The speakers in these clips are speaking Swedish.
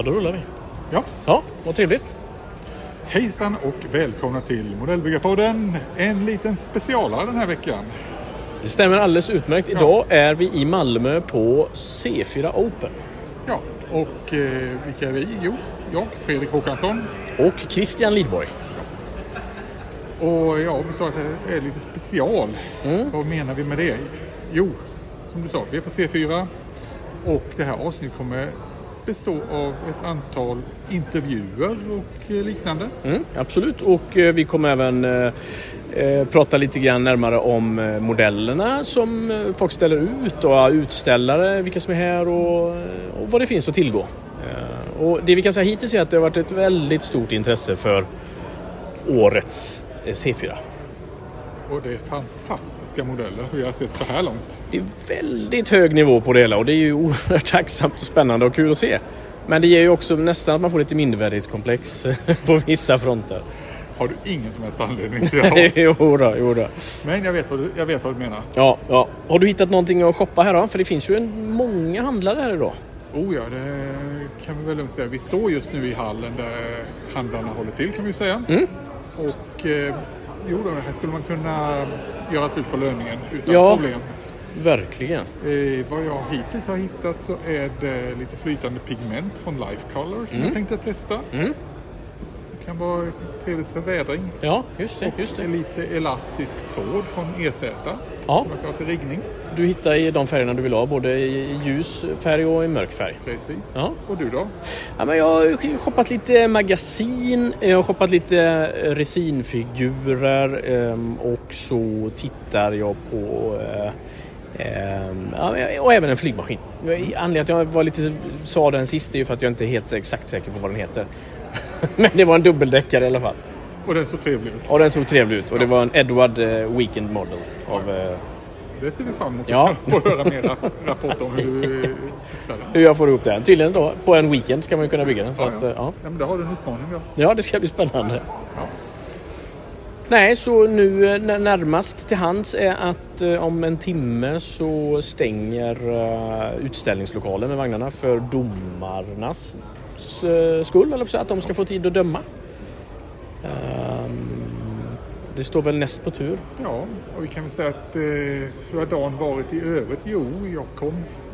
Ja, då rullar vi. Ja, Ja, vad trevligt. hejsan och välkomna till Modellbyggarpodden. En liten specialare den här veckan. Det stämmer alldeles utmärkt. Idag är vi i Malmö på C4 Open. Ja, och eh, vilka är vi? Jo, jag, Fredrik Håkansson. Och Christian Lidborg. Och ja, vi sa att det är lite special. Vad menar vi med det? Jo, som du sa, vi är på C4 och det här avsnittet kommer bestå av ett antal intervjuer och eh, liknande. Mm, absolut, och eh, vi kommer även eh, eh, prata lite grann närmare om modellerna som folk ställer ut och utställare, vilka som är här och, och vad det finns att tillgå. Eh, och det vi kan säga hittills är att det har varit ett väldigt stort intresse för årets eh, C4. Och det är fantastiska modeller vi har sett så här långt. Det är väldigt hög nivå på det hela och det är ju oerhört tacksamt och spännande och kul att se. Men det ger ju också nästan att man får lite mindervärdighetskomplex på vissa fronter. Har du ingen som helst anledning till det? jo då, jo då. Men jag vet, vad du, jag vet vad du menar. Ja, ja. Har du hittat någonting att shoppa här då? För det finns ju en, många handlare här idag. Oh ja, det kan vi väl lugnt säga. Vi står just nu i hallen där handlarna håller till kan vi säga. Mm. Och eh, jo då, här skulle man kunna göra slut på löningen utan Ja. problem. Verkligen. Eh, vad jag hittills har hittat så är det lite flytande pigment från Life Color som jag tänkte testa. Mm. Det kan vara trevligt för vädring. Ja, just det. Just Och det. lite elastisk tråd från EZ Ja. man ska ha till riggning. Du hittar i de färgerna du vill ha, både i ljus färg och i mörk färg. Precis. Ja. Och du då? Ja, men jag har shoppat lite magasin, jag har shoppat lite resinfigurer ehm, och så tittar jag på eh, ehm, och även en flygmaskin. Anledningen till att jag var lite, sa den sist är ju för att jag inte är helt exakt säker på vad den heter. Men det var en dubbeldäckare i alla fall. Och den såg trevlig ut. Och den såg trevlig ut och det var en Edward eh, Weekend Model. Av, eh, Det ser vi fram emot Ja. att få höra mera rapporter om hur du fixar den. hur jag får ihop den. Tydligen då, på en weekend ska man ju kunna bygga den. Så Ja, att, ja. eh, ja. Ja, men då har du en utmaning då. Ja, det ska bli spännande. Ja. Nej, så nu när- närmast till hands är att eh, om en timme så stänger eh, utställningslokalen med vagnarna för domarnas eh, skull, eller så att de ska få tid att döma. Det står väl näst på tur. Ja, och vi kan väl säga att eh, hur har dagen varit i övrigt? Jo, jag kom,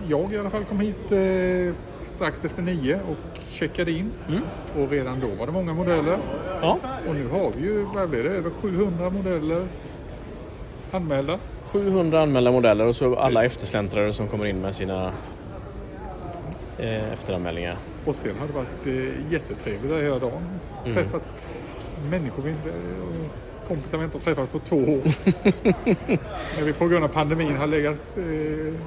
jag i alla fall kom hit eh, strax efter nio och checkade in. Mm. Och redan då var det många modeller. Ja, Och nu har vi ju, vad blir det, över 700 modeller anmälda. 700 anmälda modeller och så alla eftersläntrare som kommer in med sina eh, efteranmälningar. Och sen har det varit eh, jättetrevligt hela dagen. Mm. Träffat människor vi inte, och kompisar vi inte har träffat på två år. När vi på grund av pandemin har legat, eh,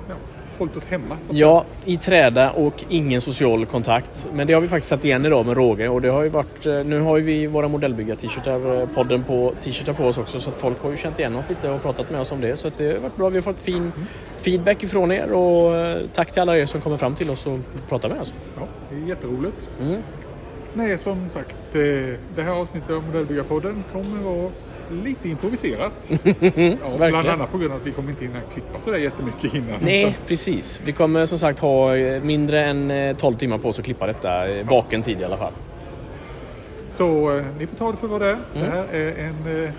ja, hållit oss hemma. Ja, i träda och ingen social kontakt. Men det har vi faktiskt satt igen idag med råge och det har ju varit, eh, nu har ju vi våra modellbyggar-t-shirtar, eh, podden på t-shirtar på oss också så att folk har ju känt igen oss lite och pratat med oss om det. Så att det har varit bra, vi har fått fin feedback ifrån er och eh, tack till alla er som kommer fram till oss och pratar med oss. Ja, det är jätteroligt. Mm. Nej, som sagt, det här avsnittet av Modellbyggarpodden kommer vara lite improviserat. ja, bland annat på grund av att vi kommer inte hinna klippa sådär jättemycket innan. Nej, precis. Vi kommer som sagt ha eh, mindre än eh, 12 timmar på oss att klippa detta, eh, vaken tid i alla fall. Så eh, ni får ta det för vad det är. Mm. Det här är en eh,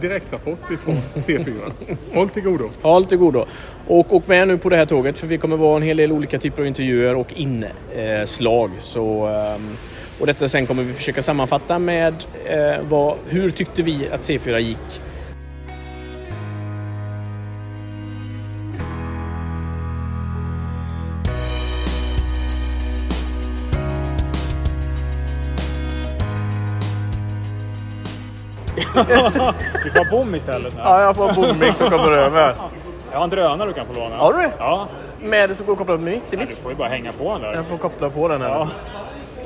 direktrapport ifrån C4. Håll till godo. Håll till godo. Och åk med nu på det här tåget för vi kommer vara en hel del olika typer av intervjuer och inslag. Så, ehm, och detta sen kommer vi försöka sammanfatta med eh, vad, hur tyckte vi att C4 gick? Du får ha bom istället. nu. Ja, jag får en bommix som kommer över. Jag har en drönare du kan få låna. Har du det? Ja. Med så går koppla upp mitt till Du mitt. får ju bara hänga på den där. Jag får koppla på den här. Ja.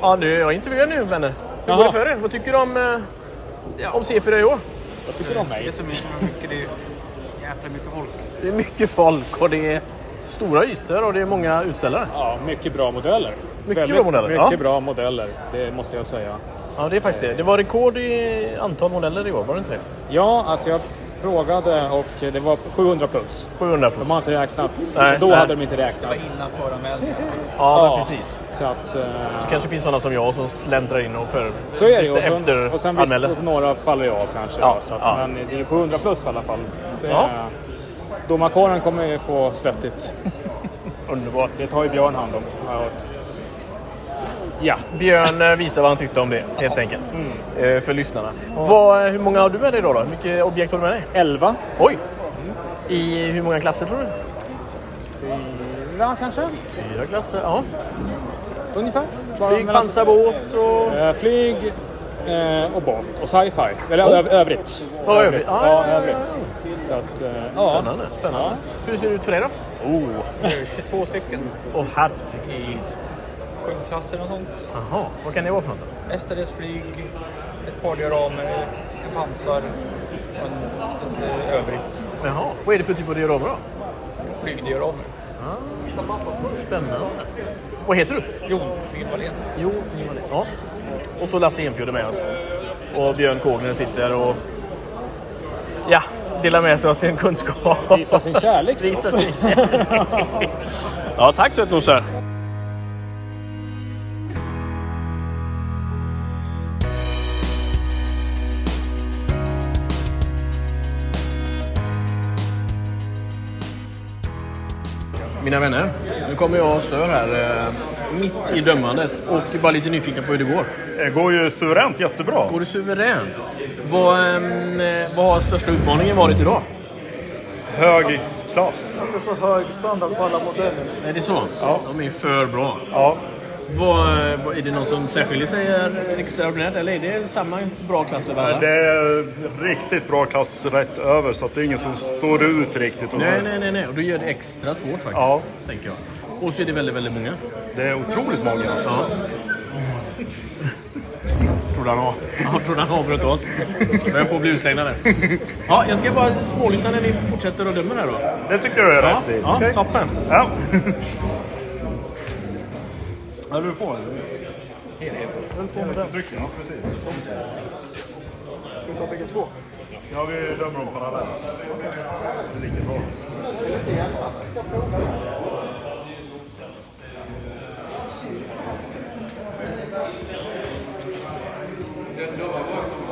Ja, nu, jag intervjuar nu vänner. Hur Jaha. går det för er? Vad tycker du om, eh, om C4 i år? Vad tycker du om mig? Det är så mycket, det är jäkla mycket folk. Det är mycket folk och det är stora ytor och det är många utställare. Ja, mycket bra modeller. Mycket bra modeller, Mycket ja. bra modeller, det måste jag säga. Ja, det är faktiskt det. Det var rekord i antal modeller i år, var det inte det? Ja, alltså jag frågade och det var 700 plus. 700 plus. De har inte räknat. Nej, Då nej. hade de inte Det räknat. var innan föranmälningen. Ja, Ja. precis. Så att... eh, Det kanske finns sådana som jag som släntrar in och för Så är det. Och efter och sen visst, och så några faller jag kanske. Ja, så att, ja. Men det är 700 plus i alla fall. Det, Ja. Domarkåren kommer ju få svettigt. Underbart. Det tar ju Björn hand om, har jag hört. Ja, Björn eh, visar vad han tyckte om det, helt enkelt. Mm. Eh, För lyssnarna. Vad, hur många har du med dig då? då? Hur mycket objekt har du med dig? 11. Oj! I hur många klasser tror du? Fyra kanske? Fyra klasser, ja. Ungefär. Bara Flyg, pansarbåt och... Eh, flyg eh, och båt och sci-fi. Eller Oh. övrigt. Ja, övrigt. Ja, Ja, ja, ja, övrigt. Så att, eh, ja. Spännande, spännande. Hur ser det ut för dig då? Oh, Det är 22 stycken oh herre. i sju klasser och sånt. Jaha, vad kan det vara för något? Mestadels flyg, ett par dioramer, en pansar och en, ett övrigt Jaha, vad är det för typ av dioramer då? flygdioramer. Spännande. Vad heter du? Jon Wallén. Jo, ja. Och så Lasse Enfjord är med oss. Och Björn Kågner sitter och ja, delar med sig av sin kunskap. Visa sin kärlek till Visa oss. sin Ja, tack sötnosar. Mina vänner, nu kommer jag och stör här eh, mitt i dömandet och är bara lite nyfiken på hur det går. Det går ju suveränt jättebra. Går det suveränt? Vad, ehm, eh, vad har största utmaningen varit idag? Hög klass. Det är så hög standard på alla modeller. Är det så? Ja. De är för bra. Ja, Vad, är det någon som särskiljer sig är extraordinärt eller är det samma bra klass över alla? det är riktigt bra klass rätt över så att det är ingen som står ut riktigt. Nej, nej, nej, nej. Och då gör det extra svårt faktiskt. Ja. Tänker jag. Och så är det väldigt, väldigt många. Det är otroligt många. Ja. Trodde han, trodde han avbröt oss. Är på att bli utslängd där. Ja, jag ska bara smålyssna när ni fortsätter och dömer här då. Det tycker jag är Ja, rätt i. ja Okej. toppen. Ja. Är du på? Höll på med den. Ja, precis. Ska vi ta bägge två? Ja, vi dömer dem parallellt. Det ligger bra. Fick ni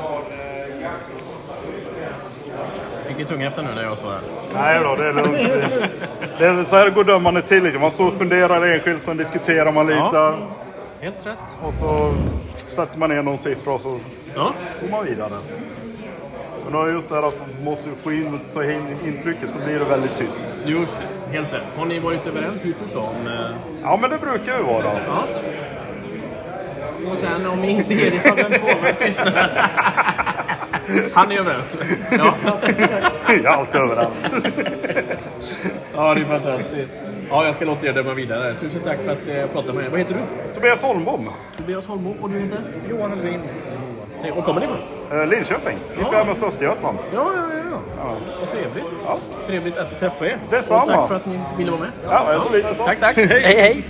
tunga efter nu när jag står här? Nej då, det är lugnt. Det är så här går dömandet till lite. Man står och funderar enskilt, sen diskuterar man lite. Ja. Helt rätt. Och så sätter man ner någon siffra och så Ja. går man vidare. Men då är just det här att man måste få in, ta in intrycket. Då blir det väldigt tyst. Just det, helt rätt. Har ni varit överens hittills då? Om, eh, Ja, men det brukar ju vara. ja. Och sen om ni inte är det, den tvåan tystnad. Han är överens. Ja. Jag är alltid överens. ja, det är fantastiskt. Ja, jag ska låta er döma vidare. Tusen tack för att jag pratade med er. Vad heter du? Tobias Holmbom, Tobias Holmbo. Och du heter? Johan Elvin. Och kommer ni ifrån? eh, Linköping. Ja. Uppe med Östergötland. Ja, ja, ja. ja. Vad trevligt. Ja. Trevligt att träffa er. Detsamma. Och tack för att ni ville vara med. Ja, jag är så lite så. Tack, tack. Hej, hej.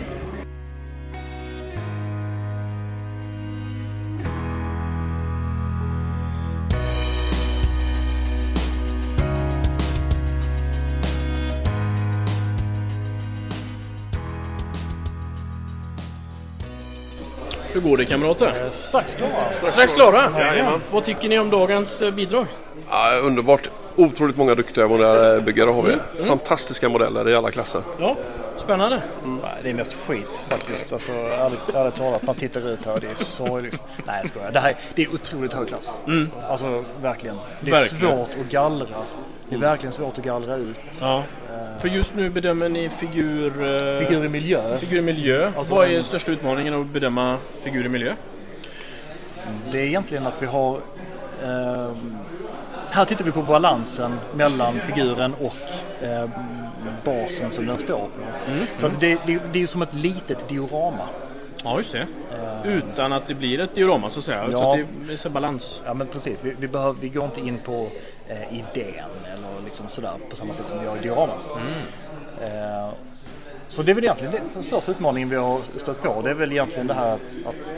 Går det kamrater? Strax klara. Strax klara? Vad tycker ni om dagens eh, bidrag? Ja, underbart. Otroligt många duktiga modellbyggare har vi. Fantastiska modeller i alla klasser. Ja, spännande. Nej, Det är mest skit faktiskt. Alltså, ärligt, ärligt talat, man tittar ut här och det är sorgligt. Nej, jag skojar. Det, här, det är otroligt hög klass. Alltså verkligen. Det är Verkligen. svårt att gallra. Det är verkligen svårt att gallra ut. Ja. För just nu bedömer ni figur... eh, Figur i miljö. Figur i miljö. Alltså, Vad är den- största utmaningen att bedöma figur i miljö? Det är egentligen att vi har... ehm, här tittar vi på balansen mellan figuren och eh, basen som den står på. Så att det, det, det är ju som ett litet diorama. Ja, just det. Utan att det blir ett diorama så att säga. Ja. Så att det är så balans. Ja men precis, vi, vi, behöver, vi går inte in på eh, idén eller liksom sådär på samma sätt som vi gör i dioraman. Eh, Så det är väl egentligen det, den största utmaningen vi har stött på. Det är väl egentligen det här att, att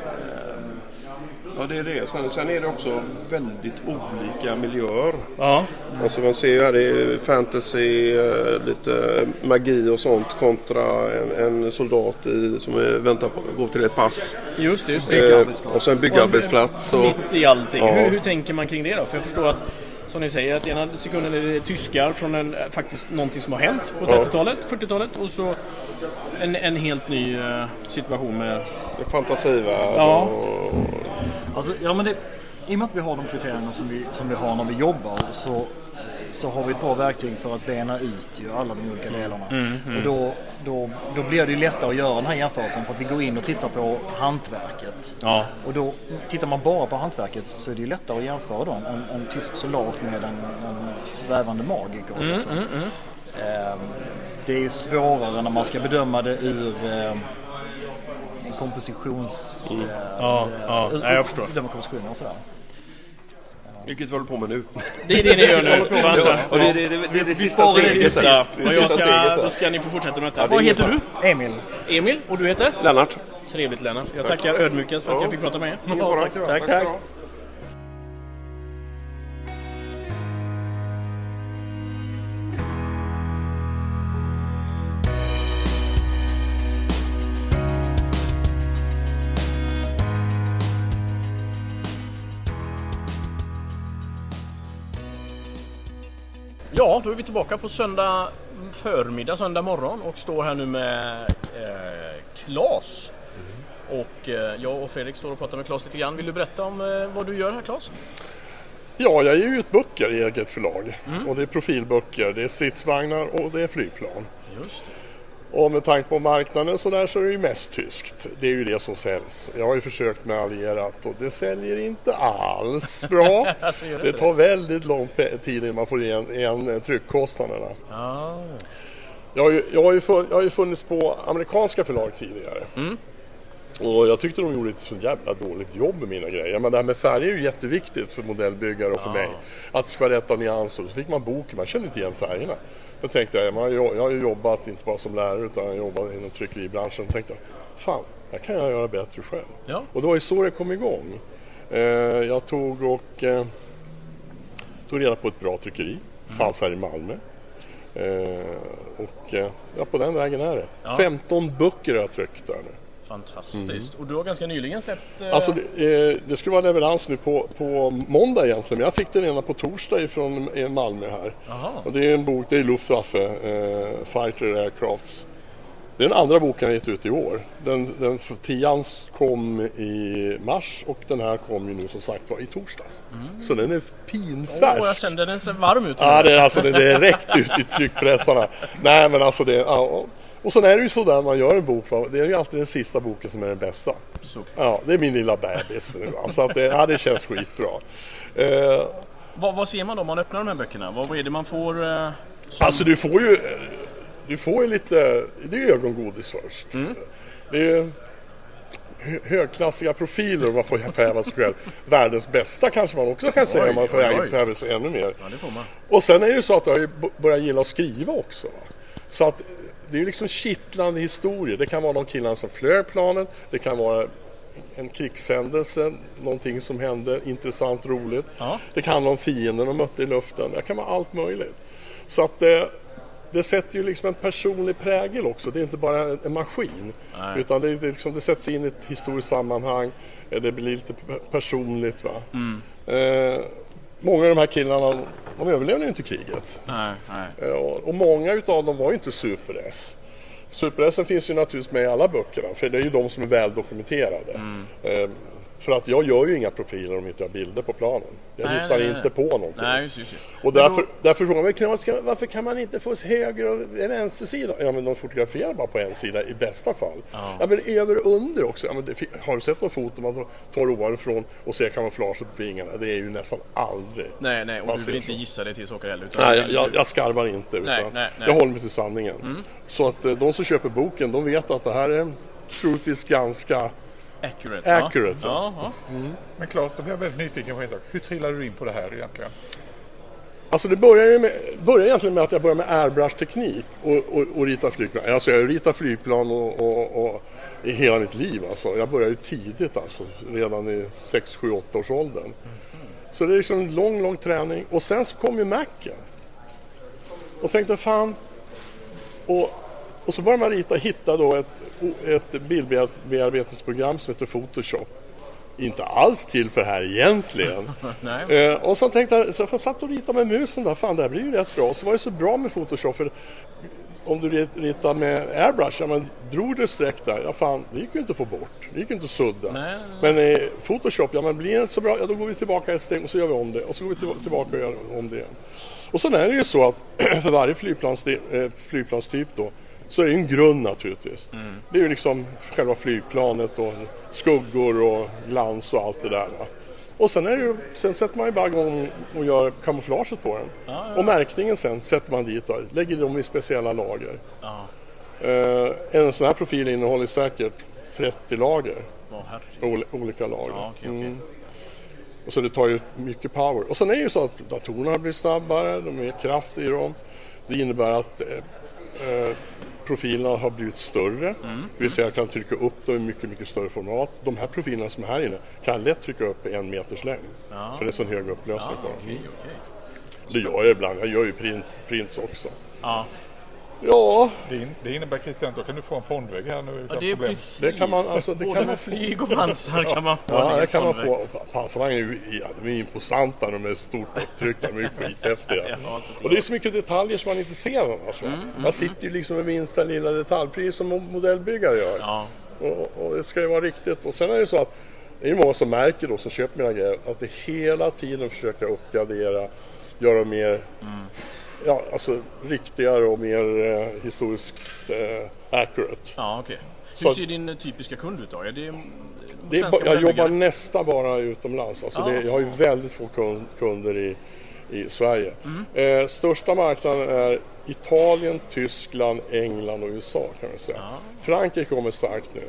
Ja, det är det. Sen, sen är det också väldigt olika miljöer. Ja. Alltså man ser ju här det är fantasy, eh, lite magi och sånt kontra en, en soldat i, som är, väntar på att gå till ett pass. Just det, just det. Eh, och sen byggarbetsplats. Och, Mitt i allting. Ja. Hur, hur tänker man kring det då? För jag förstår att som ni säger att ena sekunden är det tyskar från en, faktiskt någonting som har hänt på Ja. 30-talet, 40-talet och så en, en helt ny eh, situation med... fantasivärld. Ja. Och, Alltså, ja, men det, I och med att vi har de kriterierna som vi, som vi har när vi jobbar så, så har vi ett bra verktyg för att bena ut ju alla de olika delarna. Och då, då, då blir det ju lättare att göra den här jämförelsen för att vi går in och tittar på hantverket. Ja. Och då tittar man bara på hantverket så är det ju lättare att jämföra då en, en tysk soldat med en, en svävande magiker. liksom. Ehm, Det är ju svårare när man ska bedöma det ur ehm, en kompositions... eh, Ja, ja. Nej, jag förstår. Kompositioner och sådär. Vilket vi håller på med nu. Det är det ni gör nu. Fantastiskt. Och det, är- det, är- det, är det sista steget. Och jag ska, då ska ni få fortsätta med detta. Ja, det Vad heter du? Emil. Emil. Och du heter? Lennart. Trevligt Lennart. Jag tackar ödmjukast för att Ja. jag fick prata med er. Tack, tack. Ja, då är vi tillbaka på söndag förmiddag, söndag morgon och står här nu med eh, Klas. Och eh, jag och Fredrik står och pratar med Klas lite grann. Vill du berätta om eh, vad du gör här Klas? Ja, jag ger ut böcker i eget förlag. Och det är profilböcker, det är stridsvagnar och det är flygplan. Just Och med tanke på marknaden så där så är det ju mest tyskt. Det är ju det som säljs. Jag har ju försökt med allierat och det säljer inte alls bra. Alltså, det det tar väldigt lång tid innan man får igen, igen eh, tryckkostnaderna. Ah. Jag har, ju, jag, har ju fun, jag har ju funnits på amerikanska förlag tidigare. Och jag tyckte de gjorde ett så jävla dåligt jobb med mina grejer. Men det här med färger är ju jätteviktigt för modellbyggare och för mig. Att det ska vara rätt av nyanser. Så fick man boken, man kände inte igen färgerna. Då tänkte jag, jag har ju jobbat inte bara som lärare utan jag jobbat inom tryckeribranschen. Då tänkte jag, fan, här kan jag göra bättre själv. Ja. Och det var ju så det kom igång. Eh, jag tog och eh, tog reda på ett bra tryckeri. Fanns här i Malmö. Eh, och ja, på den vägen är det. 15 böcker har jag tryckt där nu. Fantastiskt. Och du har ganska nyligen släppt... Eh, Alltså det, eh, det skulle vara leverans nu på, på måndag egentligen, men jag fick den redan på torsdag ifrån eh, Malmö här. Jaha. Och det är en bok, det är Luftwaffe, eh, Fighter Aircrafts. Det är den andra boken jag gett ut i år. Den, den för tian kom i mars och den här kom ju nu som sagt var i torsdags. Så den är Åh, pinfärsk. jag kände den ser varm ut. Ja, det är alltså det är direkt ut i tryckpressarna. Nej, men alltså det... Ja, och- och sen är det ju så där man gör en bok, va? det är ju alltid den sista boken som är den bästa. Så. Ja, det är min lilla bebis nu. Så att det, ja, det känns skitbra. Eh, Vad, vad ser man då om man öppnar de här böckerna? Vad, vad är det man får? Eh, som... alltså du får ju... Du får ju lite... Det är ju ögongodis först. Det är ju hö- högklassiga profiler om man får förhäva sig själv. Världens bästa kanske man också kan säga om man förhäva sig ännu mer. Ja, det får man. Och sen är det ju så att jag har börjat gilla att skriva också. Va? Så att det är liksom kittlande historier. Det kan vara de killarna som flög planet. Det kan vara en krigshändelse, någonting som hände intressant, roligt. Ja. Det kan handla om fienden de mötte i luften. Det kan vara allt möjligt. Så att det, det sätter ju liksom en personlig prägel också. Det är inte bara en, en maskin. Nej. Utan det, är liksom, det sätts in i ett historiskt sammanhang. Det blir lite personligt. Va? Eh, många av de här killarna de överlevde ju inte kriget. Nej, nej. Eh, Och, och många utav dem var ju inte super-S. Super-S finns ju naturligtvis med i alla böckerna för det är ju de som är väl dokumenterade. Mm. För att jag gör ju inga profiler om inte jag har bilder på planen. Jag Nej, hittar nej, nej. inte på någonting. Nej, just, just. Och därför, därför frågar man mig, "Ska- varför kan man inte få höger och en vänstersida? Ja men de fotograferar bara på en sida i bästa fall. Ja, men över och under också. Ja, det, har du sett någon foto man tar ovanifrån och ser kamouflaget på vingarna? Det är ju nästan aldrig. Nej, nej, och Man du vill inte så. gissa det till saker heller? Utan Nej, jag, jag, jag skarvar inte. Utan Nej, nej, nej. Jag håller mig till sanningen. Så att eh, de som köper boken, de vet att det här är troligtvis ganska... Accurate. Accurate, Ja. Ja, ja. Men Claes, då blir jag väldigt nyfiken på en sak. Hur trillade du in på det här egentligen? Alltså det började, med, började egentligen med att jag började med airbrush-teknik och, och, och rita flygplan. Alltså jag har ritat flygplan och, och, och i hela mitt liv alltså. Jag började ju tidigt alltså, redan i 6, 7, 8 års åldern. Så det är liksom en lång, lång träning. Och sen så kom ju Macen. Och tänkte fan. Och, och så började man rita, hitta då ett, ett bildbearbetningsprogram som heter Photoshop. Inte alls till för här egentligen. Eh, och så tänkte jag, så jag satt och ritade med musen där, fan det här blir ju rätt bra. Så var det så bra med Photoshop för om du rit- ritar med airbrush, ja men drog du streck där, ja fan det gick ju inte att få bort. Det gick ju inte att sudda. Nej, Men eh, Photoshop, ja men blir det inte så bra, ja då går vi tillbaka ett steg och så gör vi om det. Och så går vi till- tillbaka och gör om det igen. Och sen är det ju så att för varje eh, flygplanstyp då så är det ju en grund naturligtvis. Det är ju liksom själva flygplanet och skuggor och glans och allt det där. Och sen, är ju, sen sätter man ju bara igång och gör kamouflaget på den. Och märkningen sen sätter man dit och lägger dem i speciella lager. Eh, en sån här profil innehåller säkert 30 lager. Ol- olika lager. Ja, okej, okej. Mm. Och så det tar ju mycket power. Och sen är det ju så att datorerna blir snabbare, de är mer kraft i dem. Det innebär att eh, eh, profilerna har blivit större. Mm. Det vill säga jag kan trycka upp dem i mycket, mycket större format. De här profilerna som är här inne kan jag lätt trycka upp i en meters längd. För det är så hög upplösning på dem. Okej, okej. Det gör jag ibland. Jag gör ju print, prints också. Ja. Ja, Det, in, det innebär Christian att då kan du få en fondvägg här nu utan ja, det är problem. precis. Det kan man- alltså, det Både kan man flyg och pansar kan man få. Ja, det kan man få. Pansarvagnar är ju ja, de är imposanta, de är stort upptryckta, de är skithäftiga. Ja. Och det är så mycket detaljer som man inte ser annars. va? Man sitter ju liksom med minsta lilla detalj, precis som modellbyggare gör. Ja. Och, och det ska ju vara riktigt. Och sen är det så att det är många som märker då, som köper mina grejer, att det hela tiden försöker uppgradera, göra mer Ja, alltså riktigare och mer eh, historiskt eh, accurate. Ja, okej. Hur ser din eh, typiska kund ut då? Är det, Det är, jag jobbar nästan bara utomlands. Alltså Ja. det, jag har ju väldigt få kund, kunder i, i Sverige. Mm. Eh, största marknaden är Italien, Tyskland, England och USA kan man säga. Frankrike kommer starkt nu.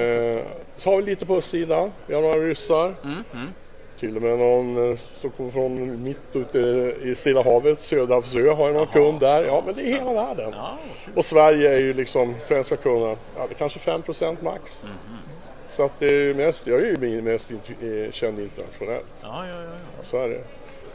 Eh, så har vi lite på östsidan. Vi har några ryssar. Mm, Till och med någon eh, som kommer från mitt ute i Stilla havet, Söderhavsö har någon kund där. Ja, men det är hela världen. Och Sverige är ju liksom, svenska kunder, ja, det är kanske 5% max. Mhm. Så att det är ju mest, jag är ju min mest eh, känd internationellt. Ja, ja, ja. ja. Så är det.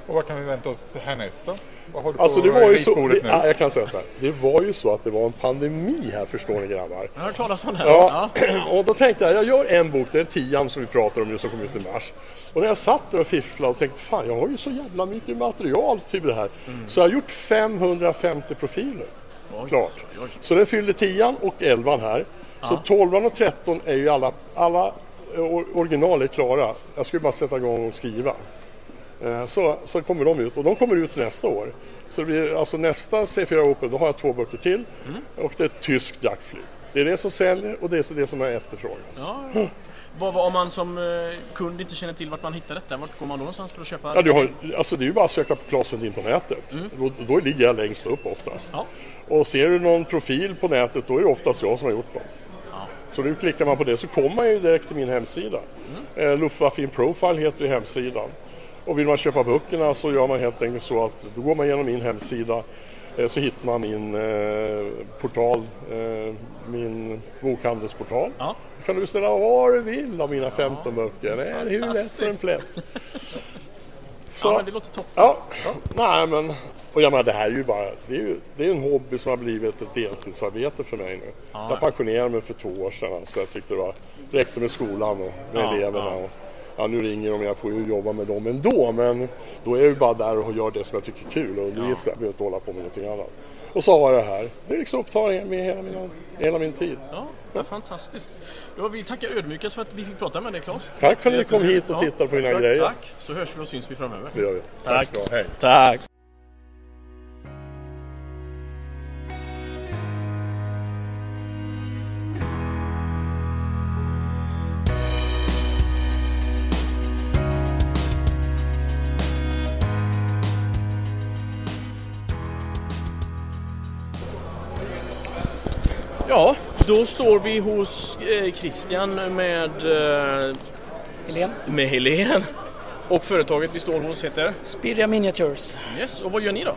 Och vad kan vi vänta oss härnäst då? Vad har du på Alltså det var ju så, det, nu? ja, jag kan säga så här. Det var ju så att det var en pandemi här förstår ni grabbar. Jag har hört talas om det här. Ja, och då tänkte jag, jag gör en bok, det är tian som vi pratar om nu som kom ut i mars. Och när jag satt där och fifflade och tänkte, fan jag har ju så jävla mycket material till det här. Så jag har gjort 550 profiler. Klart. Så den fyllde tian och elvan här. Så 12 och 13 är ju alla, alla eh, or- original är klara. Jag skulle bara sätta igång och skriva. Eh, Så, så kommer de ut och de kommer ut nästa år. Så det blir, alltså nästa C4 Open, då har jag två böcker till och det är ett tyskt jaktflyg. Det är det som säljer och det är det som är efterfrågas. Ja, ja. Vad, om man som eh, kund inte känner till vart man hittar detta, vart går man då någonstans för att köpa? Ja, du har, alltså det är ju bara att söka på Claes Sundin på nätet. Då, då ligger jag längst upp oftast. Ja. Och ser du någon profil på nätet då är det oftast jag som har gjort dem. Så nu klickar man på det så kommer man ju direkt till min hemsida. Mm. Luftwaffe in Profile heter hemsidan. Och vill man köpa böckerna så gör man helt enkelt så att då går man igenom min hemsida eh, så hittar man min eh, portal, eh, min bokhandelsportal. Ja. Då kan du beställa vad du vill av mina 15 böcker. Det är hur lätt som en plätt. Ja, men det låter toppen. Ja, nej men... Och jag menar det här är ju bara, det är ju det är en hobby som har blivit ett deltidsarbete för mig nu. Jag pensionerade mig för två år sedan så jag tyckte det var, räckte med skolan och med Ja, eleverna. ja. Och, ja, nu ringer de, jag får ju jobba med dem ändå men då är jag ju bara där och gör det som jag tycker är kul och det är så jag behöver inte hålla på med någonting annat. Och så har jag det här. Det liksom upptar med hela, mina, hela min tid. Ja, ja, fantastiskt. Ja, vi tackar ödmjukast för att vi fick prata med dig Claes. Tack för att ni kom hit och Ja, tittade på mina tack, grejer. Tack, så hörs vi och syns vi framöver. Det gör vi. Tack. ska. Hej. Tack! Då står vi hos eh, Christian med, eh, Helene? med Helen. Och företaget vi står hos heter? Spiria Miniatures. Yes, och vad gör ni då?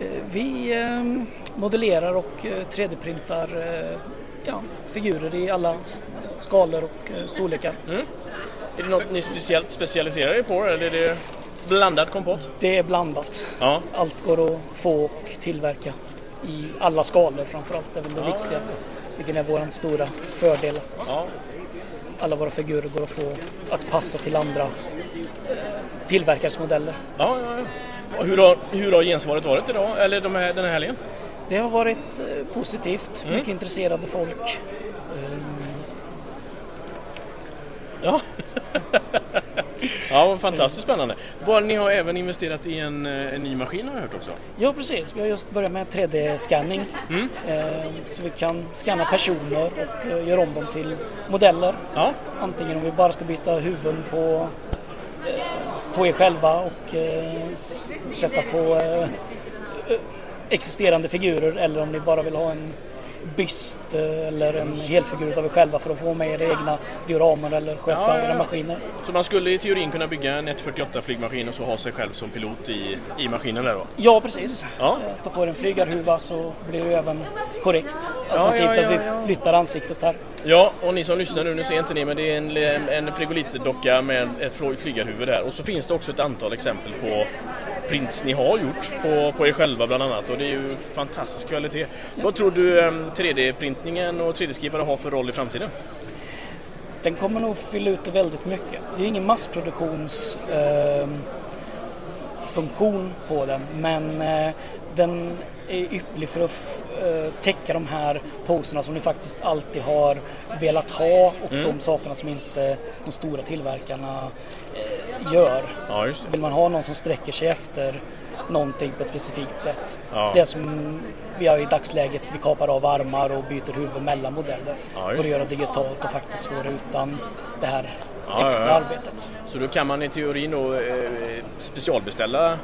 Eh, Vi modellerar och eh, 3D-printar eh, ja, figurer i alla skalor och storlekar. Är det något ni speciellt specialiserar er på eller är det blandad kompott? Det är blandat. Ja. Allt går att få och tillverka i alla skalor framförallt. Det är väl det viktiga. Vilken är vår stora fördel. Att alla våra figurer går att få att passa till andra tillverkares modeller. Ja, ja, ja. Och hur, har, hur har gensvaret varit idag, eller de här, den här helgen? Det har varit eh, positivt. Mycket intresserade folk. Ja. ja, vad fantastiskt spännande. Var, ni har även investerat i en, eh, en ny maskin har jag hört också. Ja, precis. Vi har just börjat med 3D-scanning. Eh, så vi kan scanna personer och eh, göra om dem till modeller. Ja. Antingen om vi bara ska byta huvuden på, eh, på er själva och sätta på existerande figurer eller om ni bara vill ha en byst eh, eller en helfigur av er själva för att få med era egna dioramer eller sköta Ja, ja, ja. maskiner. Så man skulle i teorin kunna bygga en 148 flygmaskin och så ha sig själv som pilot i, i maskinen där då? Ja, precis. Ja. Eh, Ta på er en flygarhuva så blir det även korrekt. Alternativt ja, att vi flyttar ansiktet här. Ja, och ni som lyssnar nu, nu ser inte ni, men det är en, en frigolitdocka med ett fly- flygarhuvud där. Och så finns det också ett antal exempel på prints ni har gjort på, på er själva bland annat. Och det är ju fantastisk kvalitet. Vad tror du em, 3D-printningen och 3D-skrivare har för roll i framtiden? Den kommer nog fylla ut det väldigt mycket. Det är ingen massproduktions eh, funktion på den men eh, den är ypperlig för att eh, täcka de här poserna som ni faktiskt alltid har velat ha och Mm. de sakerna som inte de stora tillverkarna eh, gör. Ja. Vill man ha någon som sträcker sig efter någonting på ett specifikt sätt. Ja. Det som vi har i dagsläget, vi kapar av armar och byter huvud mellan modeller. Ja, och det. göra digitalt och faktiskt få det utan det här extra arbetet. Så då kan man i teorin då, eh, specialbeställa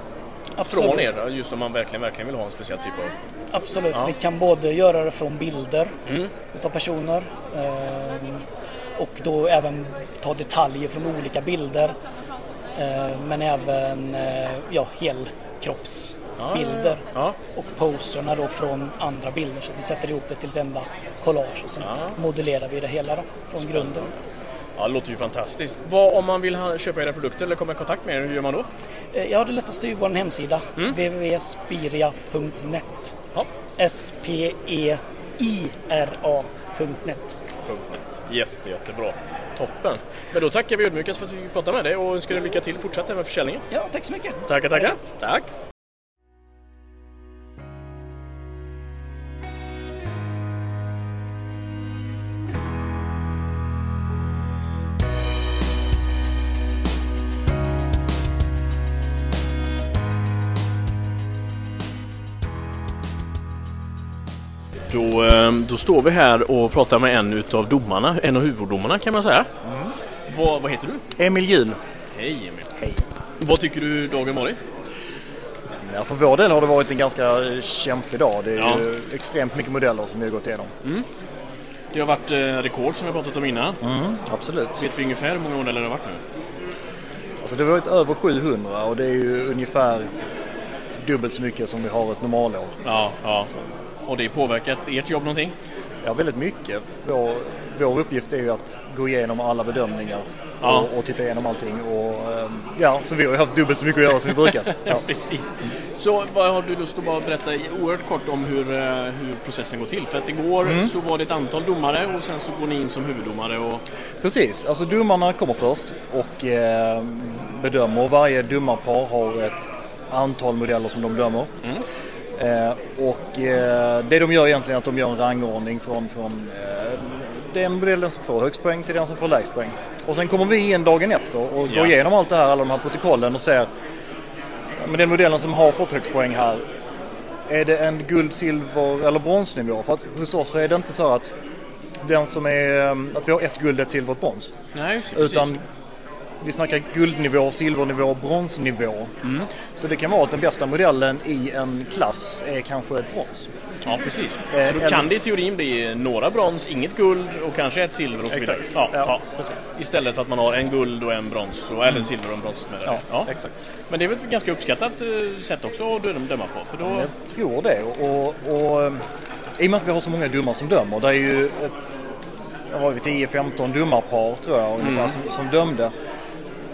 Absolut. från er, just om man verkligen, verkligen vill ha en speciell typ av... Absolut, Ja. vi kan både göra det från bilder Mm. utav personer ehm, och då även ta detaljer från olika bilder. Eh, men även eh, ja, helkroppsbilder. Ja. Och poserna då från andra bilder så vi sätter ihop det till ett enda collage och sen modellerar vi det hela då, från grunden. Ja, det låter ju fantastiskt. Vad, om man vill ha, köpa era produkter eller komma i kontakt med er, hur gör man då? Eh, Ja, det lättaste är ju vår hemsida www.spiria.net Ja. S-P-E-I-R-A.net .net. Jätte, jättebra. Toppen. Men då tackar vi ödmjukast för att vi fick prata med dig och önskar dig lycka till fortsatt med försäljningen. Ja, tack så mycket. Tackar, tackar. Tack. Då, eh, då står vi här och pratar med en utav domarna, en av huvuddomarna kan man säga. Vad, vad heter du? Emil Hjul. Hej Emil. Hej. Vad tycker du dagen varit? Ja, för vår del har det varit en ganska eh, kämpig dag. Det är Ja. ju extremt mycket modeller som vi har gått igenom. Det har varit eh, rekord som vi har pratat om innan. Absolut. Vet vi ungefär hur många modeller det har varit nu? Alltså det har varit över 700 och det är ju ungefär dubbelt så mycket som vi har ett normalår. Ja, ja. Och det har påverkat ert jobb någonting? Ja, väldigt mycket. Vår, vår uppgift är ju att gå igenom alla bedömningar Ja. och, och titta igenom allting. Och, ehm, ja, så vi har ju haft dubbelt så mycket att göra som vi brukar. Ja, precis. Så vad har du lust att bara berätta oerhört kort om hur, eh, hur processen går till? För att igår så var det ett antal domare och sen så går ni in som huvuddomare och... Precis, alltså domarna kommer först och eh, bedömer. Varje domarpar har ett antal modeller som de dömer. Eh, och eh, det de gör egentligen är att de gör en rangordning från, från eh, den modellen som får högst poäng till den som får lägst poäng. Och sen kommer vi in dagen efter och Ja. går igenom allt det här, alla de här protokollen och ser ja, men den modellen som har fått högst poäng här är det en guld, silver eller bronsnivå? För att hos oss är det inte så att den som är, att vi har ett guld, ett silver och ett brons. Nej, Utan vi snackar guldnivå, silvernivå, bronsnivå. Så det kan vara att den bästa modellen i en klass är kanske ett brons. Ja, precis. Eh, Så då kan det i teorin bli några brons, inget guld och kanske ett silver och så vidare. Exakt. Ja, Ja, ja. precis. Istället för att man har en guld och en brons, och, eller en silver och en bronsmedalj. Ja, exakt. Men det är väl ett ganska uppskattat eh, sätt också att döma på. För då... Jag tror det. Och, och, eh, I och med att vi har så många domare som dömer. Det är ju ett vad var vi, 10-15 domarpar tror jag ungefär Mm. som, som dömde.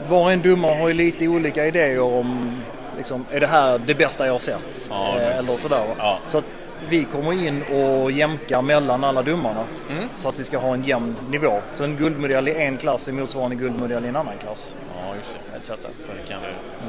Var och en domare har ju lite olika idéer om liksom, är det här det bästa jag har sett? Ja, Eh, eller sådär. Ja. Så att vi kommer in och jämkar mellan alla domarna. Mm. Så att vi ska ha en jämn nivå. Så en guldmedalj i en klass är motsvarande guldmedalj i en annan klass. Ja, just det. Etc. Så det kan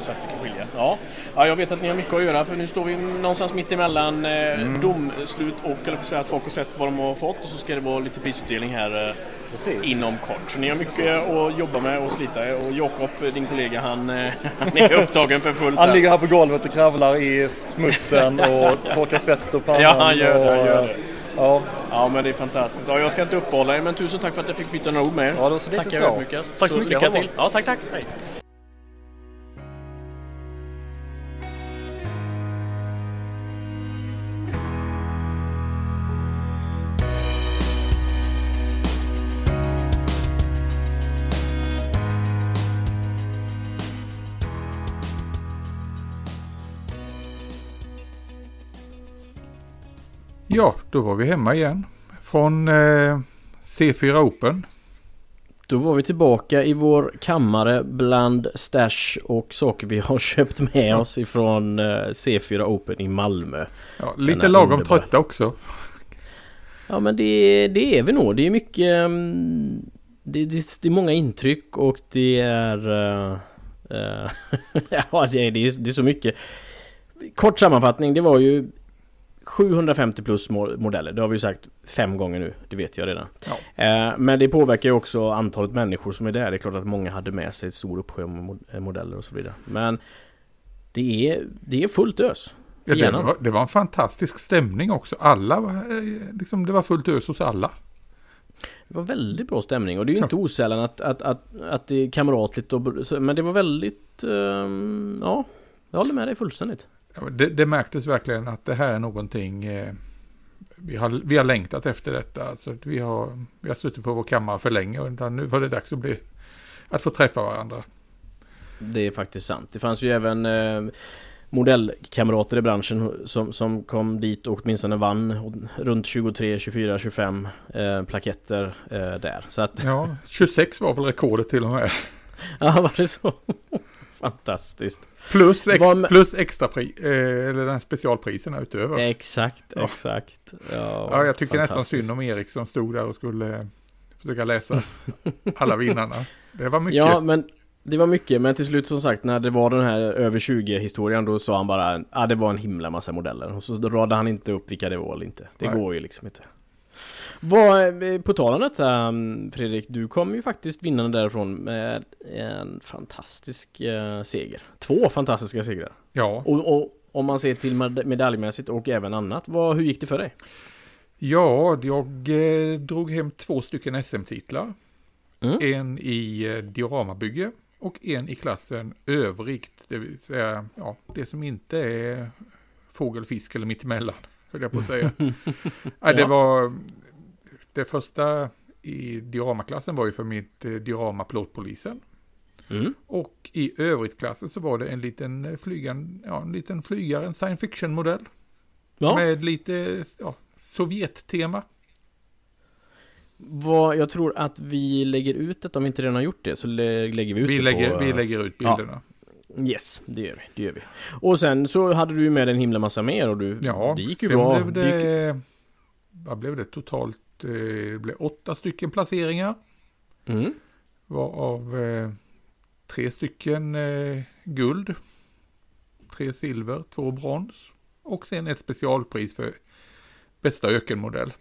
så att det kan skilja. Ja. ja, jag vet att ni har mycket att göra för nu står vi någonstans mitt emellan eh, Mm. domslut och eller säga att folk har sett vad de har fått och så ska det vara lite prisutdelning här eh, Precis. inom kort. Så ni har mycket att jobba med och slita och Jakob, din kollega, han, eh, han är upptagen för fullt. Han ligger här på golvet och kravlar i smutsen och torkar svett och pannan. Ja, han gör det, han gör det. Ja, Ja, men det är fantastiskt. Ja, jag ska inte uppehålla er, men tusen tack för att jag fick byta några ord med er. Ja, det var så Tackar så. mycket. Tack så mycket. Lycka till. Ja, tack, tack. Hej. Ja, då var vi hemma igen. Från eh, C4 Open. Då var vi tillbaka i vår kammare bland stash och saker vi har köpt med oss ifrån eh, C4 Open i Malmö. Ja, lite lagom underbar. trötta också. Ja men det, det är vi nog. Det är mycket... mm, Det, det, det är många intryck och det är... eh, eh, ja det är, det, är, det är så mycket. Kort sammanfattning, det var ju 750 plus mo- modeller. Det har vi ju sagt fem gånger nu. Det vet jag redan. Eh, men det påverkar ju också antalet människor som är där. Det är klart att många hade med sig ett stor uppsjö eh, modeller och så vidare. Men det är, det är fullt ös. Ja, det, var, det var en fantastisk stämning också. Alla, var, eh, liksom, det var fullt ös hos alla. Det var väldigt bra stämning och det är ju inte osällan att, att, att, att det är kamratligt och, Men det var väldigt... ehm, ja, jag håller med dig fullständigt. Det, det märktes verkligen att det här är någonting eh, vi, har, vi har längtat efter detta. Alltså, att vi, har, vi har suttit på vår kammare för länge och nu var det dags att, bli, att få träffa varandra. Det är faktiskt sant. Det fanns ju även eh, modellkamrater i branschen som, som kom dit och åtminstone vann runt 23, 24, 25 eh, plaketter eh, där. Så att... Ja, 26 var väl rekordet till och med. ja, var det så? Fantastiskt. Plus, ex, med- plus extra pri, eh, eller den här specialpriserna utöver. Exakt, Ja. exakt. Ja, Ja, jag tycker nästan synd om Erik som stod där och skulle försöka läsa alla vinnarna. Det var mycket. Ja, men det var mycket, men till slut som sagt när det var den här över 20 historien då sa han bara Ja det var en himla massa modeller och så radade han inte upp vilka det var eller inte. Det Nej. går ju liksom inte. Vad, eh, på tal om detta mm, Fredrik, du kom ju faktiskt vinnande därifrån med en fantastisk eh, seger. Två fantastiska segrar. Ja. Och, och om man ser till med- medaljmässigt och även annat, vad, hur gick det för dig? Ja, jag eh, drog hem två stycken SM-titlar. Mm. En i eh, dioramabygge och en i klassen övrigt. Det vill säga ja, det som inte är fågel, fisk eller mittemellan. Höll jag på att säga. ja. det var det första i dioramaklassen var ju för mitt eh, diorama plåtpolisen. Mm. Och i övrigt-klassen så var det en liten, eh, flygan, ja, en liten flygare, en science fiction-modell. Ja. Med lite ja, Sovjet-tema. Vad, jag tror att vi lägger ut det, om vi inte redan har gjort det, så lä- lägger vi ut Vi det lägger, på... vi lägger ut bilderna. Yes, det gör vi, det gör vi. Och sen så hade du med en himla massa mer och du, Ja, det gick ju bra. blev Det gick, det, vad blev det totalt? Eh, Det blev åtta stycken placeringar. mm. Varav eh, tre stycken eh, guld, tre silver, två brons och sen ett specialpris för bästa ökenmodell.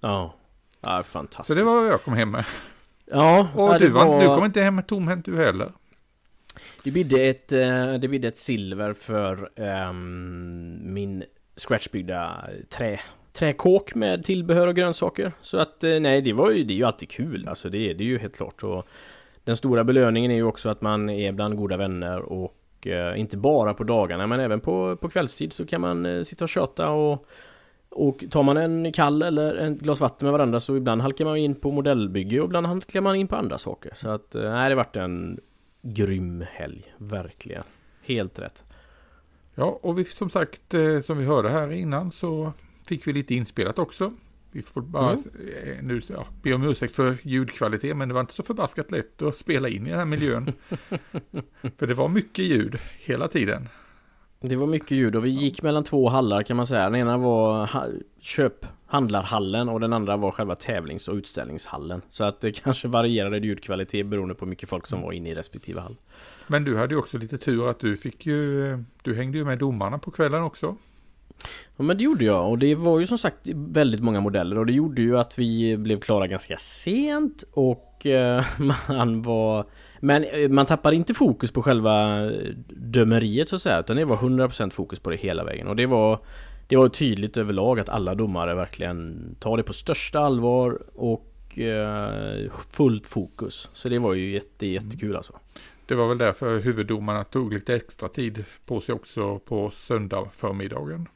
Ja, ja fantastiskt. Så det var vad jag kom hem med. Ja, Och du, var, du kom inte hem tomhänt du heller. Det bidde ett, eh, det bidde ett silver för ehm, min scratchbyggda trä, träkåk med tillbehör och grönsaker. Så att eh, nej, det var ju, det är ju alltid kul. Alltså det är det ju helt klart. Och den stora belöningen är ju också att man är bland goda vänner och eh, inte bara på dagarna men även på, på kvällstid så kan man eh, sitta och köta och och tar man en kall eller ett glas vatten med varandra så ibland halkar man in på modellbygge och ibland halkar man in på andra saker. Så att, nej, det vart varit en grym helg, verkligen. Helt rätt. Ja, och vi, som sagt, som vi hörde här innan så fick vi lite inspelat också. Vi får bara Mm. eh, nu ja, be om ursäkt för ljudkvalitet, men det var inte så förbaskat lätt att spela in i den här miljön. för det var mycket ljud hela tiden. Det var mycket ljud och vi gick mellan två hallar kan man säga. Den ena var ha- köp handlarhallen och den andra var själva tävlings och utställningshallen. Så att det kanske varierade ljudkvalitet beroende på hur mycket folk som var inne i respektive hall. Men du hade ju också lite tur att du fick ju, du hängde ju med domarna på kvällen också. Ja men det gjorde jag. Och det var ju som sagt väldigt många modeller. Och det gjorde ju att vi blev klara ganska sent. Och eh, man var Men eh, man tappade inte fokus på själva eh, dömeriet så att säga. Utan det var 100% fokus på det hela vägen. Och det var Det var tydligt överlag att alla domare verkligen tar det på största allvar. Och eh, fullt fokus. Så det var ju jätte, jättekul alltså. Det var väl därför huvuddomarna tog lite extra tid på sig också på söndag förmiddagen.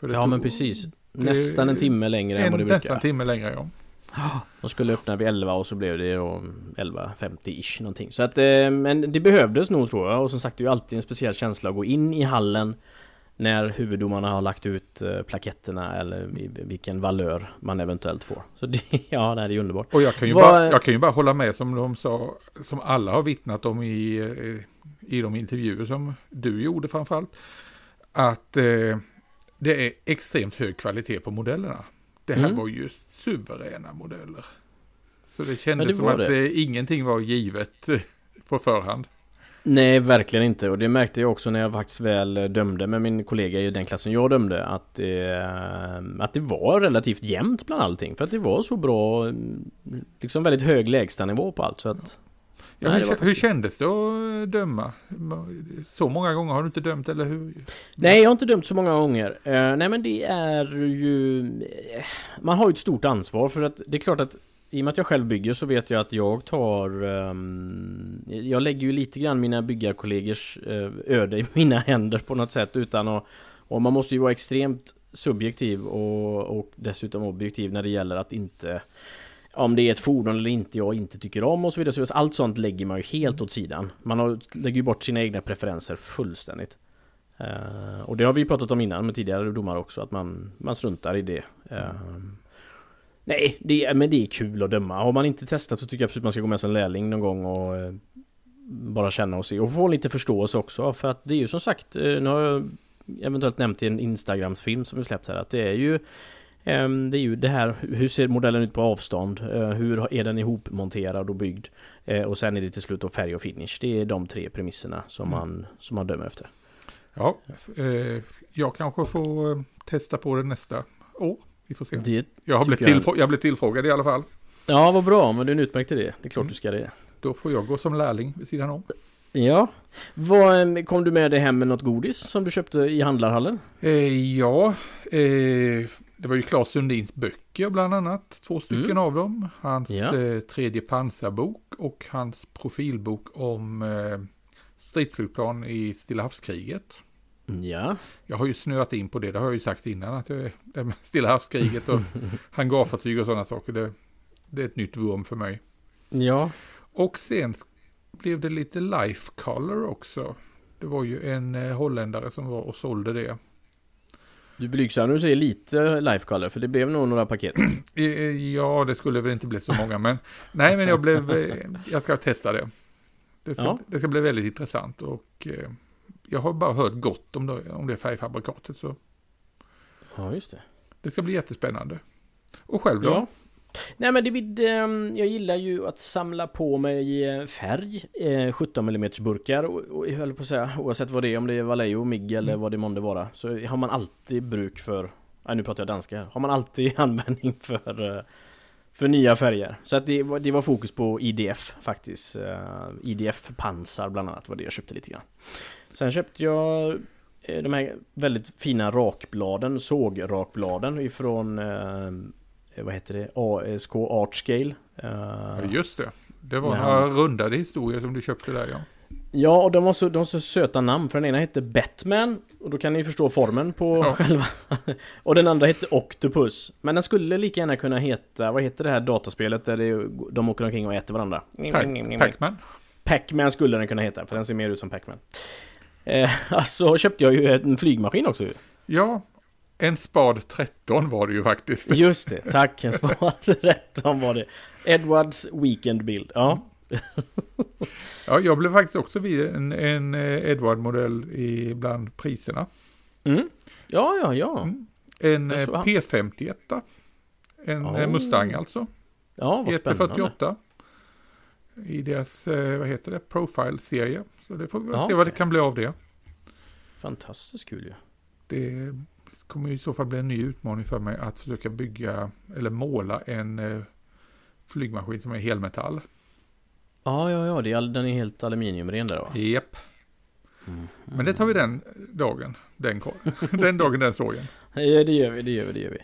För Ja men precis Nästan en timme längre än vad det en, nästan brukar en timme längre ja. De skulle öppna vid 11 och så blev det då 11.50-ish någonting. Så att, eh, men det behövdes nog tror jag. Och som sagt, det är ju alltid en speciell känsla att gå in i hallen när huvuddomarna har lagt ut eh, plaketterna eller vilken valör man eventuellt får. Så det, ja, det är underbart. Och jag kan, ju Vad- bara, jag kan ju bara hålla med som de sa, som alla har vittnat om i, eh, i de intervjuer som du gjorde framförallt. Att eh, det är extremt hög kvalitet på modellerna. Det här Mm. var ju suveräna modeller. Så det kändes det som att det. eh, ingenting var givet eh, på förhand. Nej, verkligen inte. Och det märkte jag också när jag faktiskt väl eh, dömde med min kollega i den klassen jag dömde. Att, eh, att det var relativt jämnt bland allting. För att det var så bra, mm, liksom väldigt hög lägstanivå på allt. Så att, Ja, Nej, hur, hur kändes det att eh, döma? Så många gånger har du inte dömt eller hur? Nej, jag har inte dömt så många gånger. Eh, nej, men det är ju... eh, Man har ju ett stort ansvar för att det är klart att i och med att jag själv bygger så vet jag att jag tar... ehm, jag lägger ju lite grann mina byggarkollegors eh, öde i mina händer på något sätt utan att... Och man måste ju vara extremt subjektiv och, och dessutom objektiv när det gäller att inte... Om det är ett fordon eller inte jag inte tycker om och så vidare. Så. Allt sånt lägger man ju helt åt sidan. Man har, lägger ju bort sina egna preferenser fullständigt. Uh, och det har vi ju pratat om innan med tidigare domare också, att man, man struntar i det. Eh, nej, det, men det är kul att döma. Har man inte testat så tycker jag absolut man ska gå med som lärling någon gång och eh, bara känna och se. Och få lite förståelse också, för att det är ju som sagt, eh, nu har jag eventuellt nämnt i en Instagrams-film som vi släppt här, att det är ju det är ju det här, hur ser modellen ut på avstånd? Eh, Hur är den ihopmonterad och byggd? Eh, Och sen är det till slut då färg och finish. Det är de tre premisserna som Mm. man, som man dömer efter. Ja, eh, jag kanske får testa på det nästa år. Vi får se. Det Jag, har blivit tycker jag- tillfrå- jag blev tillfrågad i alla fall. Ja, vad bra, men det är en utmärkt idé. Det är klart Mm. du ska det. Då får jag gå som lärling vid sidan om. Ja. Vad, kom du med dig hem med något godis som du köpte i handlarhallen? Eh, ja, eh, det var ju Claes Sundins böcker bland annat. Två stycken Mm. av dem. Hans Ja. eh, tredje pansarbok och hans profilbok om eh, stridsflygplan i Stilla havskriget. Ja. Jag har ju snöat in på det, det har jag ju sagt innan. Att det, det med Stilla havskriget och hangarfartyg och sådana saker. Det, det är ett nytt vurm för mig. Ja. Och sen blev det lite life color också. Det var ju en eh, holländare som var och sålde det. Du blygsam när du säger lite lifecolor, för det blev nog några paket. Ja, det skulle väl inte bli så många, men nej, men jag blev, eh, jag ska testa det. Det ska, Ja. det ska bli väldigt intressant och eh, jag har bara hört gott om det, om det färgfabrikatet så Ja, just det. det ska bli jättespännande. Och själv då? Ja. Nej men David, ehm, jag gillar ju att samla på mig eh, färg, eh, 17 mm burkar och, jag höll på att säga, oavsett vad det är, om det är Vallejo, MIG eller vad det månde vara, så har man alltid bruk för, nej nu pratar jag danska här, har man alltid användning för eh, för nya färger. Så att det, det var fokus på IDF faktiskt. Eh, IDF pansar bland annat var det jag köpte lite grann. Sen köpte jag eh, de här väldigt fina rakbladen, sågrakbladen ifrån eh, vad heter det? ASK Artscale. Eh, Ja, just det. Det var Ja. några rundade historier som du köpte där ja. Ja, och de har, så, de har så söta namn. För den ena hette Batman. Och då kan ni förstå formen på Ja. själva. och den andra hette Octopus. Men den skulle lika gärna kunna heta... Vad heter det här dataspelet där det, de åker omkring och äter varandra? Pac- Pac-Man. Pac-Man skulle den kunna heta. För den ser mer ut som Pac-Man. Eh, alltså köpte jag ju en flygmaskin också ju. Ja, en Spad 13 var det ju faktiskt. Just det, tack. En Spad 13 var det. Edwards Weekend Build. Ja. Ja, jag blev faktiskt också vid en, en eh, Edward-modell i bland priserna. Mm. Ja, ja, ja. Mm. En eh, såg han. P51. En Oh. eh, Mustang alltså. Ja, vad spännande. GT48. I deras, eh, vad heter det, Profile-serie. Så det får vi Ja, se vad det kan bli av det. Fantastiskt kul ju. Det kommer i så fall bli en ny utmaning för mig att försöka bygga eller måla en eh, flygmaskin som är helmetall. Ja, ja, ja. Det är, den är helt aluminiumren där va? Japp. Men det tar vi den dagen, den, den dagen, den sågen. Ja, det gör vi, det gör vi, det gör vi.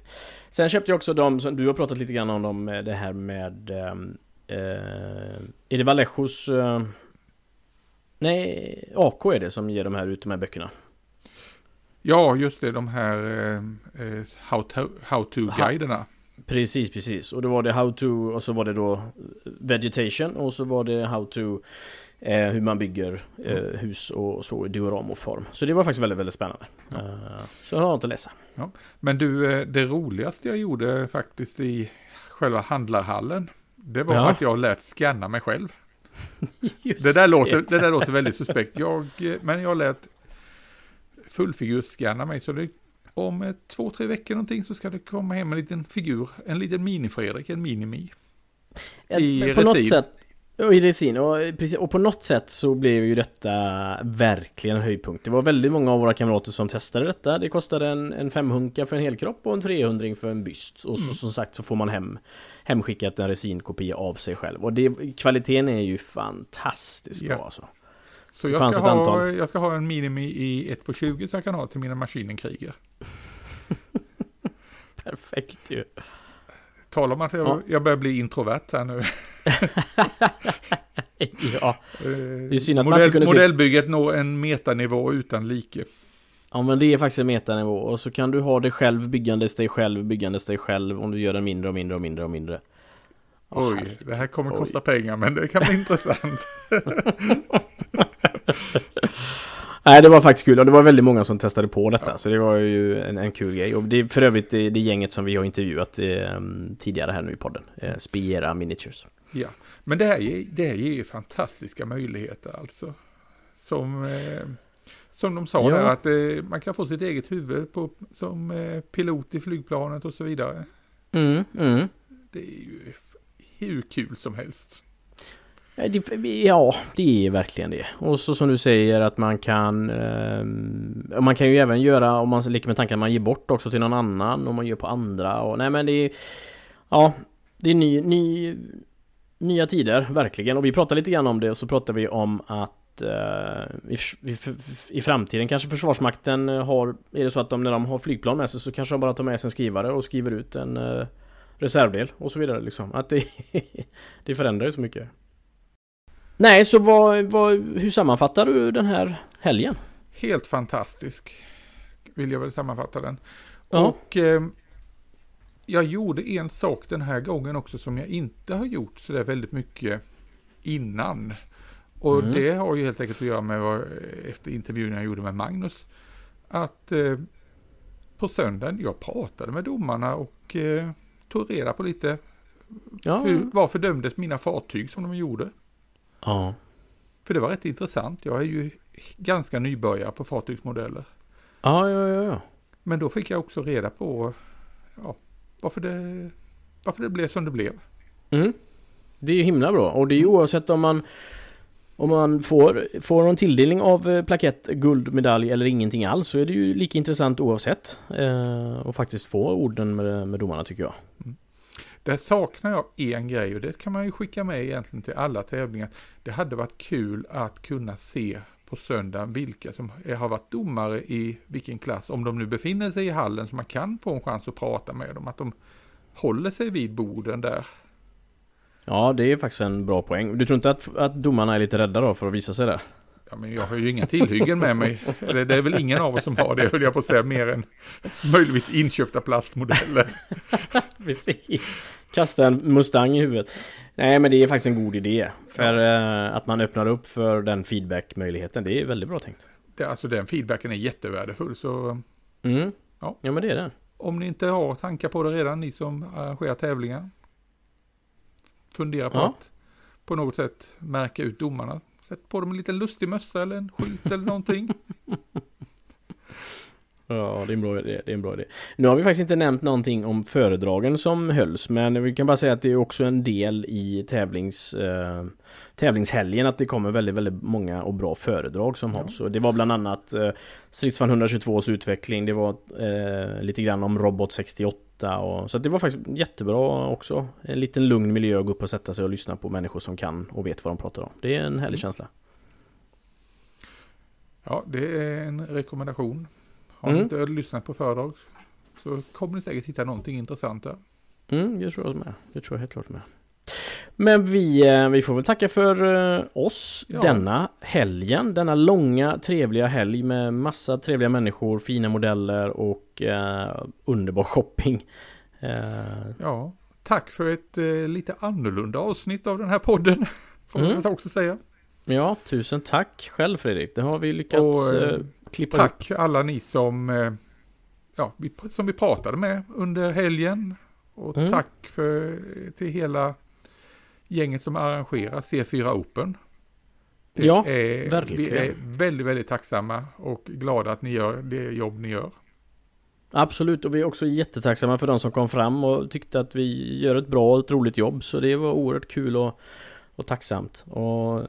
Sen köpte jag också de som du har pratat lite grann om dem, eh, det här med... ehm, Eh, är det Vallejos... Eh, nej, AK är det som ger de här ut de här böckerna. Ja, just det, de här eh, eh, how. Precis, precis. Och då var det How to och så var det då Vegetation och så var det How to eh, hur man bygger eh, hus och så i dioramoform. Så det var faktiskt väldigt, väldigt spännande. Eh, så jag har att läsa. Men du, eh, det roligaste jag gjorde faktiskt i själva handlarhallen, det var Ja. att jag lät scanna mig själv. Det där, låter, det där låter väldigt suspekt. Jag, eh, men jag lät fullfigursscanna mig. Så det, om eh, två, tre veckor någonting så ska det komma hem en liten figur. En liten mini-Fredrik, en mini-Mi. I på något resin. sätt och i resin och, precis, och på något sätt så blev ju detta verkligen en höjdpunkt. Det var väldigt många av våra kamrater som testade detta. Det kostade en, en femhunka för en helkropp och en 300 för en byst. Och så, Mm. som sagt så får man hem hemskickat en resinkopia av sig själv. Och det, kvaliteten är ju fantastiskt Ja. bra alltså. Så Det jag ska, ha, jag ska ha en mini-Mi i 1 på 20 så jag kan ha till mina maskinenkriger. Perfekt ju. Tala om att jag, Ja. jag börjar bli introvert här nu. ja. Eh, är synd att man Modell, inte kunde se- modellbygget når en metanivå utan like. Ja men det är faktiskt en metanivå och så kan du ha det själv byggandes dig själv byggandes dig själv om du gör den mindre och mindre och mindre och mindre. Oj, det här kommer Oj. kosta pengar men det kan bli intressant. Nej det var faktiskt kul och det var väldigt många som testade på detta så det var ju en, en kul grej och det är för övrigt det, det gänget som vi har intervjuat eh, tidigare här nu i podden eh, Spiera Miniatures Ja, men det här, ger, det här ger ju fantastiska möjligheter alltså. Som, eh, som de sa Ja. där, att eh, man kan få sitt eget huvud på, som eh, pilot i flygplanet och så vidare. mm, mm. Det är ju hur kul som helst. Ja, det är verkligen det. Och så som du säger att man kan... Eh, man kan ju även göra, om man leker med tanken att man ger bort också till någon annan och man gör på andra och nej men det är... Ja, det är ny, ny, nya tider, verkligen. Och vi pratar lite grann om det och så pratar vi om att eh, i, i, i framtiden kanske Försvarsmakten har... Är det så att de när de har flygplan med sig så kanske de bara tar med sig en skrivare och skriver ut en eh, reservdel och så vidare liksom. Att det, det förändrar ju så mycket. Nej, så vad, vad, hur sammanfattar du den här helgen? Helt fantastisk, vill jag väl sammanfatta den. Ja. Och eh, jag gjorde en sak den här gången också som jag inte har gjort så där väldigt mycket innan. Och Mm. det har ju helt enkelt att göra med vad, efter intervjun jag gjorde med Magnus. Att eh, på söndagen, jag pratade med domarna och eh, tog reda på lite Ja, hur, varför dömdes mina fartyg som de gjorde. ja. För det var rätt intressant. Jag är ju ganska nybörjare på fartygsmodeller. Ja, ja, ja, ja. Men då fick jag också reda på ja, varför, det, varför det blev som det blev. Mm. Det är ju himla bra och det är ju oavsett om man om man får, får någon tilldelning av eh, plakett, guldmedalj eller ingenting alls så är det ju lika intressant oavsett. Eh, och faktiskt få orden med, med domarna tycker jag. Där saknar jag en grej och det kan man ju skicka med egentligen till alla tävlingar. Det hade varit kul att kunna se på söndagen vilka som har varit domare i vilken klass. Om de nu befinner sig i hallen så man kan få en chans att prata med dem. Att de håller sig vid borden där. Ja, det är faktiskt en bra poäng. Du tror inte att, att domarna är lite rädda då för att visa sig där? Ja, men jag har ju inga tillhyggen med mig. Eller det är väl ingen av oss som har det, höll jag på att säga, mer än möjligtvis inköpta plastmodeller. Precis. Kasta en Mustang i huvudet. Nej, men det är faktiskt en god idé. För eh, att man öppnar upp för den feedback-möjligheten. Det är väldigt bra tänkt. Det, alltså den feedbacken är jättevärdefull, så Mm. Ja. ja, men det är det. om ni inte har tankar på det redan, ni som arrangerar tävlingar. Fundera på Ja. att på något sätt märka ut domarna. Sätt på dem en liten lustig mössa eller en skylt eller någonting. Ja, det är en bra idé. Det är en bra idé. Nu har vi faktiskt inte nämnt någonting om föredragen som hölls, men vi kan bara säga att det är också en del i tävlings, eh, tävlingshelgen att det kommer väldigt, väldigt många och bra föredrag som hålls. Och det var bland annat eh, Stridsvagn 122 utveckling, det var eh, lite grann om Robot 68 och, så det var faktiskt jättebra också. En liten lugn miljö att gå upp och sätta sig och lyssna på människor som kan och vet vad de pratar om. Det är en härlig känsla. Ja, det är en rekommendation. Har Mm. ni inte lyssnat på föredrag så kommer ni säkert hitta någonting intressant där. Mm, det tror jag med. Det tror jag helt klart med. Men vi, eh, vi får väl tacka för eh, oss Ja. denna helgen. Denna långa trevliga helg med massa trevliga människor, fina modeller och eh, underbar shopping. Eh, Ja, tack för ett eh, lite annorlunda avsnitt av den här podden. Får man Mm. också säga. ja, tusen tack själv Fredrik. Det har vi lyckats Och, eh, klippa. Tack alla ni som, ja, vi, som vi pratade med under helgen. Och Mm. tack för, till hela gänget som arrangerar C4 Open. Det Ja, är, verkligen. Vi är väldigt, väldigt tacksamma och glada att ni gör det jobb ni gör. Absolut, och vi är också jättetacksamma för de som kom fram och tyckte att vi gör ett bra och ett roligt jobb. Så det var oerhört kul och, och tacksamt. Och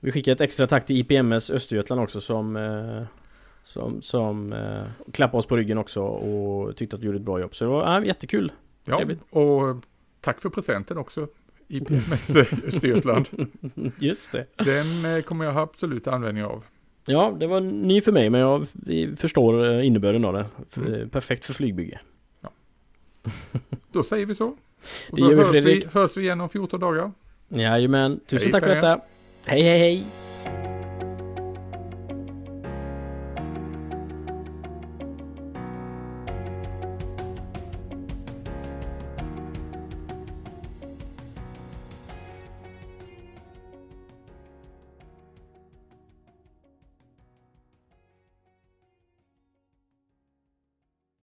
vi skickar ett extra tack till IPMS Östergötland också som eh, som, som eh, klappade oss på ryggen också och tyckte att vi gjorde ett bra jobb. Så det var ja, jättekul. Ja, Trevligt. och tack för presenten också. IPMS Östergötland. Just det. Den eh, kommer jag ha absolut användning av. Ja, det var ny för mig men jag vi förstår eh, innebörden av det. Mm. eh, Perfekt för flygbyge. Då säger vi så. Och Det så gör vi, hörs, vi, Fredrik. hörs vi igen om 14 dagar. Jajamän, tusen Hej tack för detta. Hej hej hej!